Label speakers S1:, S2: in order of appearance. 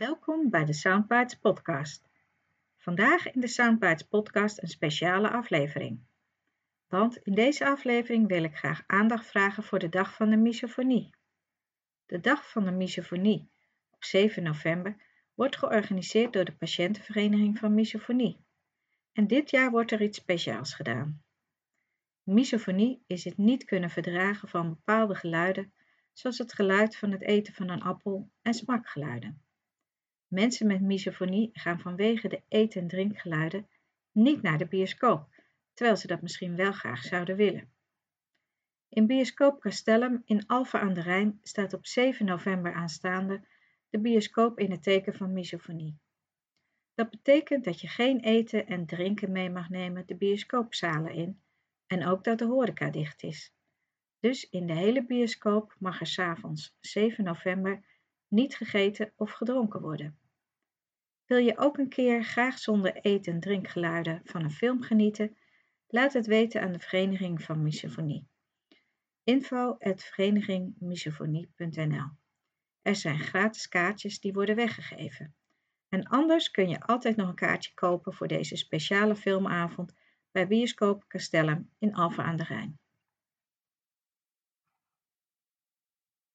S1: Welkom bij de Soundbites podcast. Vandaag in de Soundbites podcast een speciale aflevering. Want in deze aflevering wil ik graag aandacht vragen voor de dag van de misofonie. De dag van de misofonie op 7 november wordt georganiseerd door de Patiëntenvereniging van Misofonie. En dit jaar wordt er iets speciaals gedaan. Misofonie is het niet kunnen verdragen van bepaalde geluiden, zoals het geluid van het eten van een appel en smakgeluiden. Mensen met misofonie gaan vanwege de eet- en drinkgeluiden niet naar de bioscoop, terwijl ze dat misschien wel graag zouden willen. In bioscoop Castellum in Alphen aan de Rijn staat op 7 november aanstaande de bioscoop in het teken van misofonie. Dat betekent dat je geen eten en drinken mee mag nemen de bioscoopzalen in en ook dat de horeca dicht is. Dus in de hele bioscoop mag er s'avonds 7 november niet gegeten of gedronken worden. Wil je ook een keer graag zonder eten- en drinkgeluiden van een film genieten? Laat het weten aan de Vereniging van Misofonie. Info Er zijn gratis kaartjes die worden weggegeven. En anders kun je altijd nog een kaartje kopen voor deze speciale filmavond bij Bioscoop Castellum in Alphen aan de Rijn.